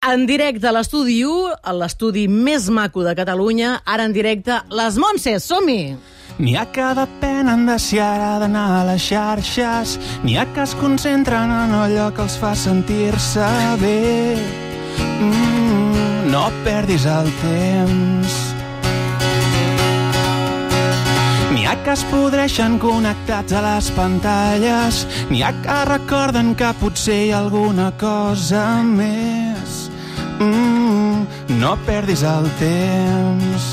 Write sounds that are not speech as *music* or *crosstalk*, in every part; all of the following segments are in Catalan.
En directe a l'estudi 1, a l'estudi més maco de Catalunya, ara en directe, les Montses, som-hi! N'hi ha que depenen de si ara d'anar a les xarxes, n'hi ha que es concentren en allò que els fa sentir-se bé. Mm, no perdis el temps. N'hi ha que es podreixen connectats a les pantalles, n'hi ha que recorden que potser hi ha alguna cosa més. Mm, no perdis el temps.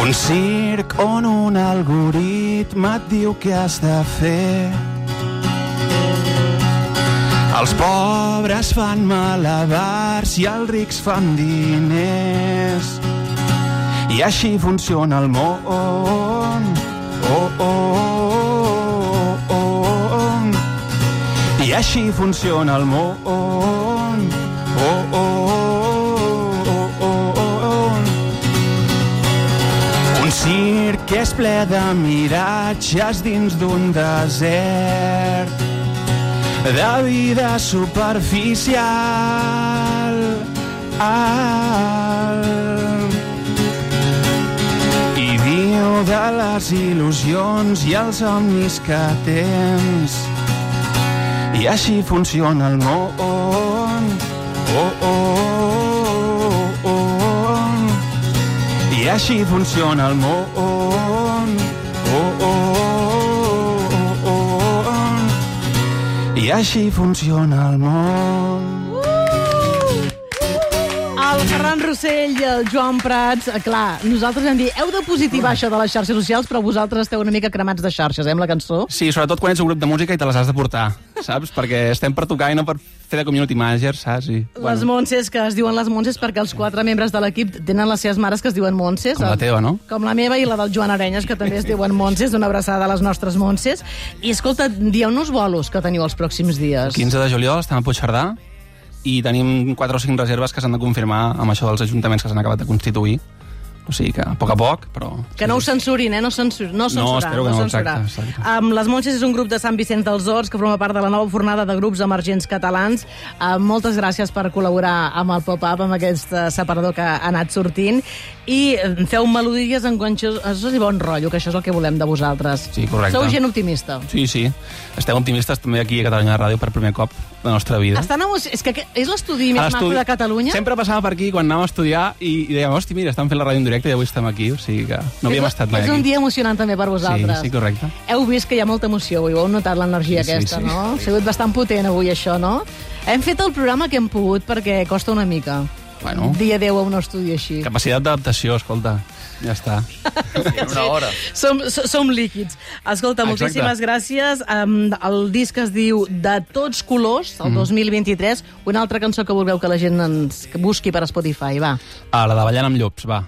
Un circ on un algoritme et diu què has de fer. Els pobres fan malabars i els rics fan diners. I així funciona el món. Oh, oh, oh, oh, oh. I així funciona el món. Oh, oh, oh, oh, oh, oh. Un circ és ple de miratges dins d'un desert de vida superficial. I viu de les il·lusions i els somnis que tens. I així funciona el món. Oh, oh, oh, oh. I així funciona el món. Oh, oh, oh, oh. I així funciona el món. El Ferran Rossell i el Joan Prats, eh, clar, nosaltres hem dit, heu de positivar això de les xarxes socials, però vosaltres esteu una mica cremats de xarxes, eh, amb la cançó? Sí, sobretot quan ets un grup de música i te les has de portar, saps? Perquè estem per tocar i no per fer de community manager, saps? I, Les Montses, que es diuen les Montses perquè els quatre membres de l'equip tenen les seves mares que es diuen Montses. Com la teva, no? Com la meva i la del Joan Arenyes, que també es diuen Montses, una abraçada a les nostres Montses. I escolta, dieu-nos bolos que teniu els pròxims dies. 15 de juliol estem a Puigcerdà i tenim 4 o 5 reserves que s'han de confirmar amb això dels ajuntaments que s'han acabat de constituir. O sigui que a poc a poc, però... Que no ho censurin, eh? No, censur, no censurar. espero que no, censurar. exacte, exacte. Um, les Montses és un grup de Sant Vicenç dels Horts que forma part de la nova fornada de grups emergents catalans. Uh, moltes gràcies per col·laborar amb el pop-up, amb aquest uh, separador que ha anat sortint. I eh, feu melodies enganxoses i bon rotllo, que això és el que volem de vosaltres. Sí, correcte. Sou gent optimista. Sí, sí. Estem optimistes també aquí a Catalunya Ràdio per primer cop la nostra vida. Estan emo... És que és l'estudi més maco de Catalunya? Sempre passava per aquí quan anàvem a estudiar i, i dèiem, hosti, mira, estan fent la ràdio en directe i avui estem aquí, o sigui que no havíem és, estat mai És aquí. un dia emocionant també per vosaltres. Sí, sí, correcte. Heu vist que hi ha molta emoció avui, heu notat l'energia Sí, sí, aquesta, sí. no? Ha sigut bastant potent avui això, no? Hem fet el programa que hem pogut perquè costa una mica. Bueno. Dir adeu a un estudi així. Capacitat d'adaptació, escolta, ja està. *laughs* En una hora. Som, som, som líquids. Escolta, Exacte. moltíssimes gràcies. Um, el disc es diu De tots colors, el 2023. Una altra cançó que vulgueu que la gent ens busqui per Spotify, va. Ah, la de Ballant amb llops, va.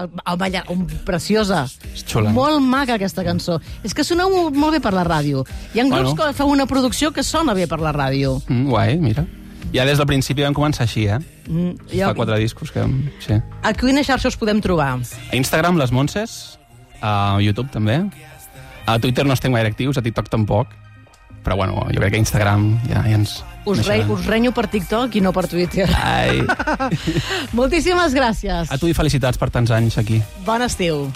El, el balla, un, preciosa. És xula. Molt maca, aquesta cançó. És que mo- molt bé per la ràdio. Hi ha grups Bueno. que feu una producció que sona bé per la ràdio. Mm, guai, mira. Ja des del principi vam començar així, eh? Mm, Fa quatre discos que... Sí. A quina xarxa us podem trobar? A Instagram, les Montses, a YouTube també. A Twitter no estem gaire actius, a TikTok tampoc. Però bueno, jo crec que Instagram ja, ja ens... Us, re, us renyo per TikTok i no per Twitter. Ai. *laughs* Moltíssimes gràcies. A tu i felicitats per tants anys aquí. Bon estiu.